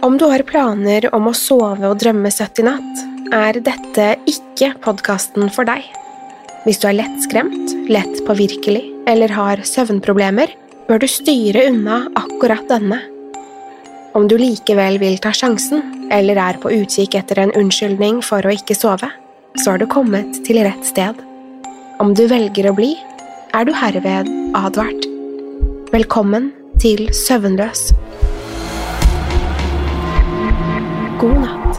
Om du har planer om å sove og drømme søtt i natt, er dette ikke podkasten for deg. Hvis du er lettskremt, lett påvirkelig eller har søvnproblemer, bør du styre unna akkurat denne. Om du likevel vil ta sjansen, eller er på utkikk etter en unnskyldning for å ikke sove, så har du kommet til rett sted. Om du velger å bli, er du herved advart. Velkommen til Søvnløs. God natt.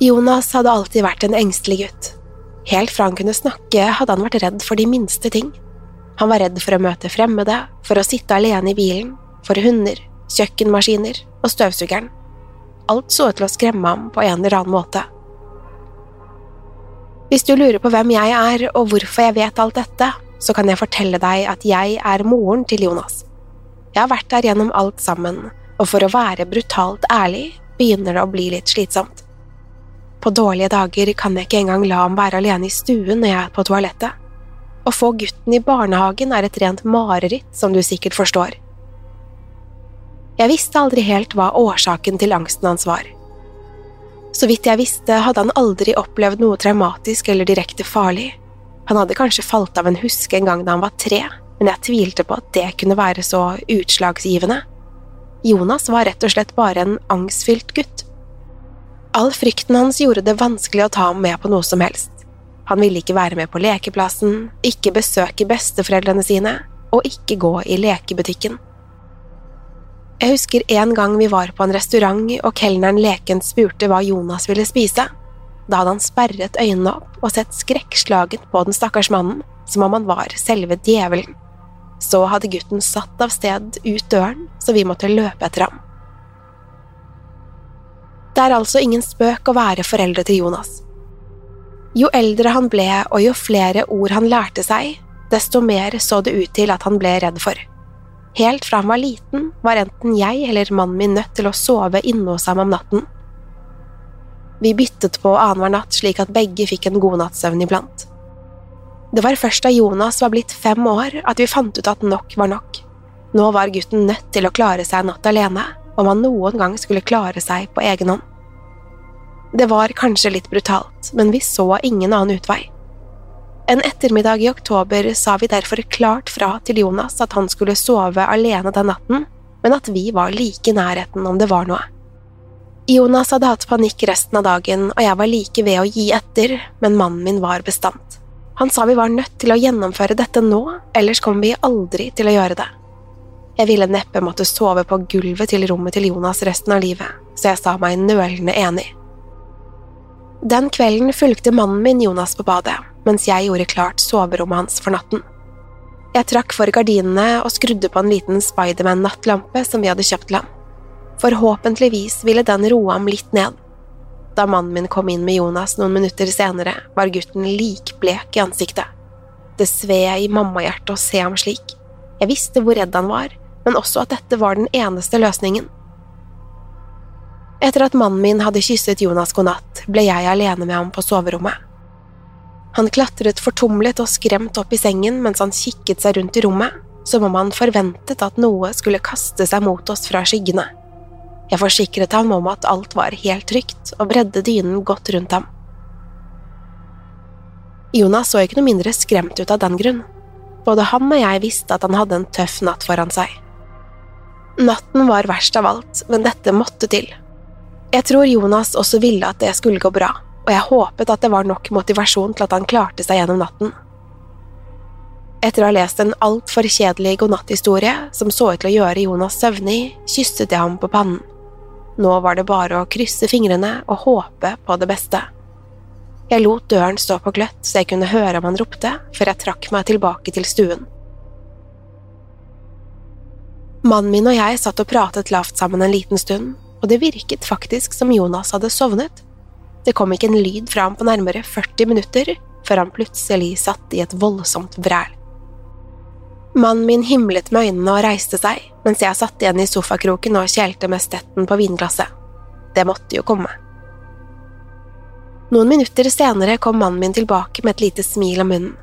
Jonas hadde alltid vært en engstelig gutt. Helt fra han kunne snakke, hadde han vært redd for de minste ting. Han var redd for å møte fremmede, for å sitte alene i bilen, for hunder, kjøkkenmaskiner og støvsugeren. Alt så ut til å skremme ham på en eller annen måte. Hvis du lurer på hvem jeg er og hvorfor jeg vet alt dette, så kan jeg fortelle deg at jeg er moren til Jonas. Jeg har vært der gjennom alt sammen, og for å være brutalt ærlig begynner det å bli litt slitsomt. På dårlige dager kan jeg ikke engang la ham være alene i stuen når jeg er på toalettet. Å få gutten i barnehagen er et rent mareritt, som du sikkert forstår. Jeg visste aldri helt hva årsaken til angsten hans var. Så vidt jeg visste, hadde han aldri opplevd noe traumatisk eller direkte farlig. Han hadde kanskje falt av en huske en gang da han var tre, men jeg tvilte på at det kunne være så utslagsgivende. Jonas var rett og slett bare en angstfylt gutt. All frykten hans gjorde det vanskelig å ta ham med på noe som helst. Han ville ikke være med på lekeplassen, ikke besøke besteforeldrene sine, og ikke gå i lekebutikken. Jeg husker en gang vi var på en restaurant og kelneren lekent spurte hva Jonas ville spise. Da hadde han sperret øynene opp og sett skrekkslagen på den stakkars mannen, som om han var selve djevelen. Så hadde gutten satt av sted ut døren, så vi måtte løpe etter ham. Det er altså ingen spøk å være foreldre til Jonas. Jo eldre han ble og jo flere ord han lærte seg, desto mer så det ut til at han ble redd for. Helt fra han var liten, var enten jeg eller mannen min nødt til å sove inne hos ham om natten. Vi byttet på annenhver natt slik at begge fikk en god natts søvn iblant. Det var først da Jonas var blitt fem år at vi fant ut at nok var nok. Nå var gutten nødt til å klare seg en natt alene, om han noen gang skulle klare seg på egen hånd. Det var kanskje litt brutalt, men vi så ingen annen utvei. En ettermiddag i oktober sa vi derfor klart fra til Jonas at han skulle sove alene den natten, men at vi var like i nærheten om det var noe. Jonas hadde hatt panikk resten av dagen, og jeg var like ved å gi etter, men mannen min var bestandt. Han sa vi var nødt til å gjennomføre dette nå, ellers kom vi aldri til å gjøre det. Jeg ville neppe måtte sove på gulvet til rommet til Jonas resten av livet, så jeg sa meg nølende enig. Den kvelden fulgte mannen min Jonas på badet, mens jeg gjorde klart soverommet hans for natten. Jeg trakk for gardinene og skrudde på en liten Spiderman-nattlampe som vi hadde kjøpt til ham. Forhåpentligvis ville den roe ham litt ned. Da mannen min kom inn med Jonas noen minutter senere, var gutten likblek i ansiktet. Det sved i mammahjertet å se ham slik. Jeg visste hvor redd han var, men også at dette var den eneste løsningen. Etter at mannen min hadde kysset Jonas god natt, ble jeg alene med ham på soverommet. Han klatret fortumlet og skremt opp i sengen mens han kikket seg rundt i rommet, som om han forventet at noe skulle kaste seg mot oss fra skyggene. Jeg forsikret ham om at alt var helt trygt, og bredde dynen godt rundt ham. Jonas så ikke noe mindre skremt ut av den grunn. Både han og jeg visste at han hadde en tøff natt foran seg. Natten var verst av alt, men dette måtte til. Jeg tror Jonas også ville at det skulle gå bra, og jeg håpet at det var nok motivasjon til at han klarte seg gjennom natten. Etter å ha lest en altfor kjedelig godnatthistorie som så ut til å gjøre Jonas søvnig, kysset jeg ham på pannen. Nå var det bare å krysse fingrene og håpe på det beste. Jeg lot døren stå på gløtt så jeg kunne høre om han ropte, før jeg trakk meg tilbake til stuen. Mannen min og jeg satt og pratet lavt sammen en liten stund, og det virket faktisk som Jonas hadde sovnet. Det kom ikke en lyd fra ham på nærmere 40 minutter, før han plutselig satt i et voldsomt vræl. Mannen min himlet med øynene og reiste seg, mens jeg satt igjen i sofakroken og kjelte med stetten på vinglasset. Det måtte jo komme. Noen minutter senere kom mannen min tilbake med et lite smil om munnen.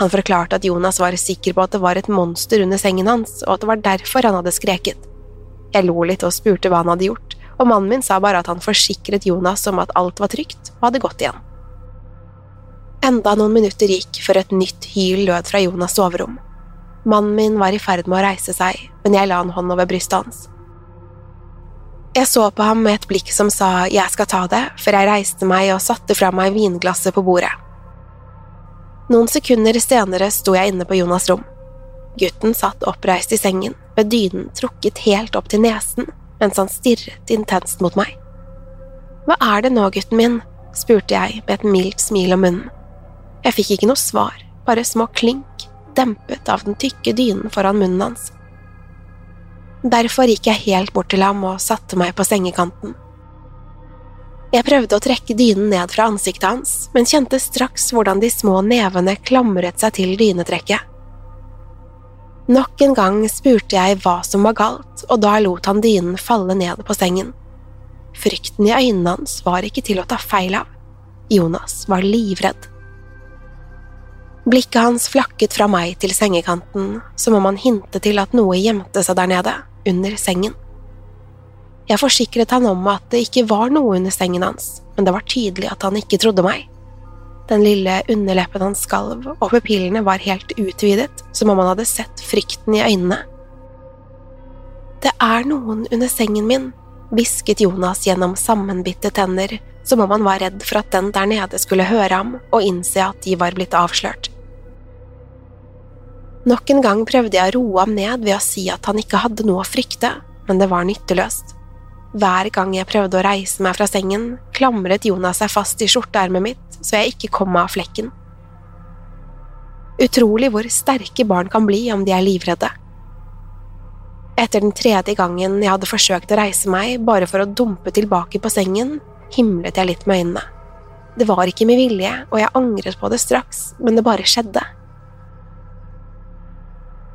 Han forklarte at Jonas var sikker på at det var et monster under sengen hans, og at det var derfor han hadde skreket. Jeg lo litt og spurte hva han hadde gjort, og mannen min sa bare at han forsikret Jonas om at alt var trygt og hadde gått igjen. Enda noen minutter gikk før et nytt hyl lød fra Jonas' soverom. Mannen min var i ferd med å reise seg, men jeg la en hånd over brystet hans. Jeg så på ham med et blikk som sa jeg skal ta det, før jeg reiste meg og satte fra meg vinglasset på bordet. Noen sekunder senere sto jeg inne på Jonas' rom. Gutten satt oppreist i sengen, med dynen trukket helt opp til nesen, mens han stirret intenst mot meg. Hva er det nå, gutten min? spurte jeg med et mildt smil om munnen. Jeg fikk ikke noe svar, bare små klink, dempet av den tykke dynen foran munnen hans. Derfor gikk jeg helt bort til ham og satte meg på sengekanten. Jeg prøvde å trekke dynen ned fra ansiktet hans, men kjente straks hvordan de små nevene klamret seg til dynetrekket. Nok en gang spurte jeg hva som var galt, og da lot han dynen falle ned på sengen. Frykten i øynene hans var ikke til å ta feil av. Jonas var livredd. Blikket hans flakket fra meg til sengekanten, som om han hintet til at noe gjemte seg der nede, under sengen. Jeg forsikret han om at det ikke var noe under sengen hans, men det var tydelig at han ikke trodde meg. Den lille underleppen hans skalv, og pupillene var helt utvidet, som om han hadde sett frykten i øynene. Det er noen under sengen min, hvisket Jonas gjennom sammenbitte tenner, som om han var redd for at den der nede skulle høre ham og innse at de var blitt avslørt. Nok en gang prøvde jeg å roe ham ned ved å si at han ikke hadde noe å frykte, men det var nytteløst. Hver gang jeg prøvde å reise meg fra sengen, klamret Jonas seg fast i skjorteermet mitt så jeg ikke kom av flekken. Utrolig hvor sterke barn kan bli om de er livredde. Etter den tredje gangen jeg hadde forsøkt å reise meg bare for å dumpe tilbake på sengen, himlet jeg litt med øynene. Det var ikke med vilje, og jeg angret på det straks, men det bare skjedde.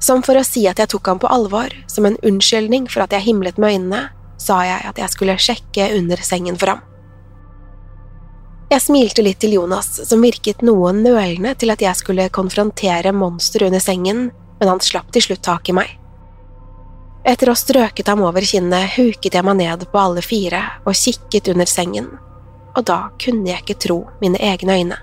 Som for å si at jeg tok ham på alvor, som en unnskyldning for at jeg himlet med øynene, sa jeg at jeg skulle sjekke under sengen for ham. Jeg smilte litt til Jonas, som virket noe nølende til at jeg skulle konfrontere monsteret under sengen, men han slapp til slutt tak i meg. Etter å ha strøket ham over kinnet, huket jeg meg ned på alle fire og kikket under sengen, og da kunne jeg ikke tro mine egne øyne.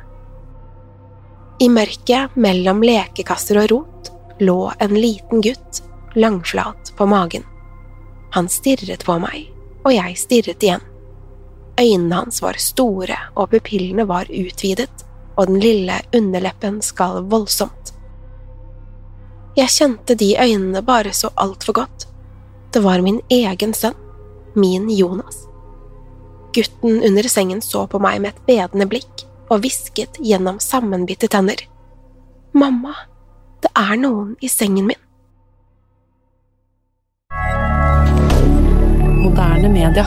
I mørket mellom lekekasser og rot lå en liten gutt langflat på magen. Han stirret på meg, og jeg stirret igjen. Øynene hans var store, og pupillene var utvidet, og den lille underleppen skalv voldsomt. Jeg kjente de øynene bare så altfor godt. Det var min egen sønn, min Jonas. Gutten under sengen så på meg med et bedende blikk og hvisket gjennom sammenbitte tenner. Mamma, det er noen i sengen min. moderne media.